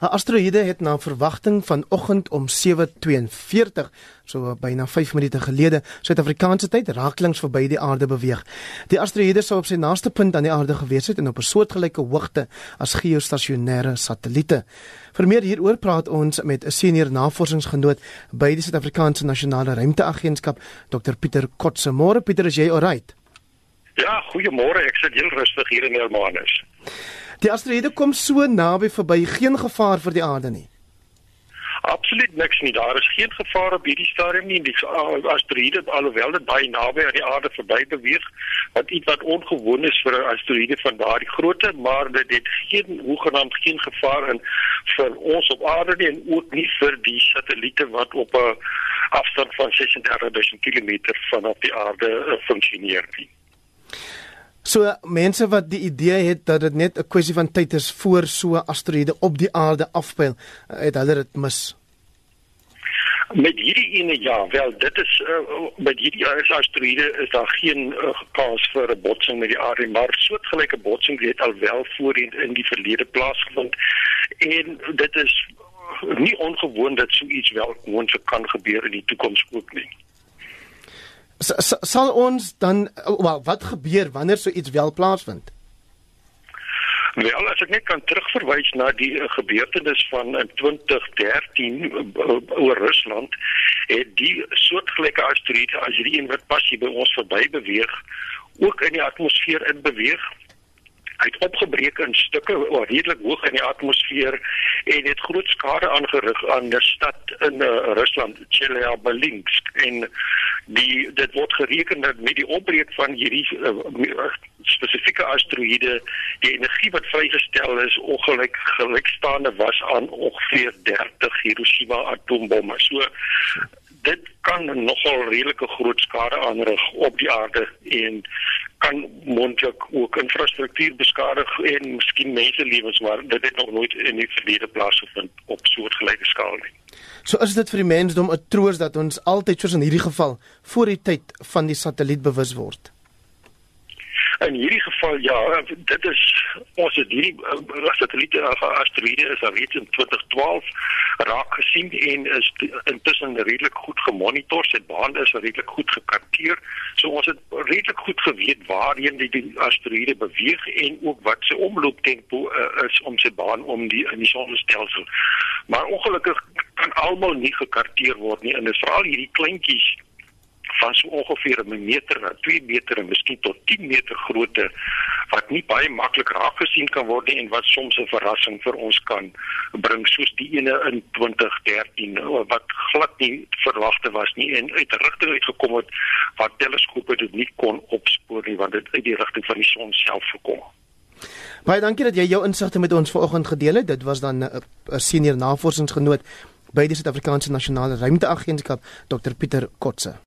'n Asteroïde het na verwagting vanoggend om 7:42, so byna 5 minute gelede, Suid-Afrikaanse tyd raaklings verby die aarde beweeg. Die asteroïde sou op sy naaste punt aan die aarde gewees het en op 'n soortgelyke hoogte as geostasionêre satelliete. Vir meer hieroor praat ons met 'n senior navorsingsgenoot by die Suid-Afrikaanse Nasionale Ruimteagentskap, Dr Pieter Kotse. Môre Pieter, is jy alright? Ja, goeiemôre. Ek sit heel rustig hier in Hermanus. Die asteroïde kom so naby verby, geen gevaar vir die aarde nie. Absoluut niks nie. Daar is geen gevaar op hierdie stadium nie. Die asteroïde alhoewel dit baie naby aan die aarde verby beweeg, wat iets wat ongewoon is vir 'n asteroïde van daardie grootte, maar dit het geen hoegenaamd geen gevaar in vir ons op aarde nie en ook nie vir die satelliete wat op 'n afstand van 36000 km vanaf die aarde uh, funksioneer nie. So mense wat die idee het dat dit net 'n kwessie van tyd is voor so 'n asteroïde op die aarde afpyl, het hulle dit mis. Met hierdie ene ja, wel dit is uh, met hierdie asteroïde is daar geen uh, kans vir 'n botsing met die aarde, maar soortgelyke botsing het al wel voorheen in die verlede plaasgevind en dit is nie ongewoon dat so iets wel moontlik kan gebeur in die toekoms ook nie sal ons dan wel wat gebeur wanneer so iets wel plaasvind? Wel, as ek net kan terugverwys na die uh, gebeurtenis van in 2013 uh, oor Rusland, het die soortgelyke asteroïde as hierdie een wat pas hier by ons verby beweeg, ook in die atmosfeer in beweeg Hy het opgebreek in stukke oor redelik hoog in die atmosfeer en het groot skade aangerig aan 'n stad in uh, Rusland, Chelyabinsk en die dit word gereken dat met die opbreek van hierdie uh, spesifieke asteroïde die energie wat vrygestel is ongelyk gelykstaande was aan ongeveer 30 Hiroshima atoombomme. So dit kan nogal redelike groot skade aanrig op die aarde en kan moontlik ook infrastruktuur beskadig en miskien menselewens maar dit het nog nooit in die verlede plaasgevind op so 'n gelyke skaal nie. So is dit vir die mensdom 'n troos dat ons altyd soos in hierdie geval voor die tyd van die satelliet bewus word. In hierdie geval ja, dit is ons het hierdie uh, satelliete asteroïde is al reeds in 2012 raak gesien en is intussen redelik goed gemonitor, sy baan is redelik goed gekarteer. So ons het redelik goed geweet waarheen die, die asteroïde beweeg en ook wat sy omlooptempo uh, is om sy baan om die in die sonnestelsel. Maar ongelukkig kan almal nie gekarteer word nie en dit veral hierdie kleintjies van so ongeveer 'n meter na 2 meter en miskien tot 10 meter grootte wat nie baie maklik raak gesien kan word nie en wat soms 'n verrassing vir ons kan bring soos die ene in 2013 wat glad nie verwagte was nie en uit rigting uitgekom het wat teleskope dit nie kon opspoor nie want dit uit die rigting van die son self gekom. Baie dankie dat jy jou insigte met ons vanoggend gedeel het. Dit was dan 'n senior navorsingsgenoot by die Suid-Afrikaanse Nasionale Ruimteagentskap, Dr Pieter Kotse.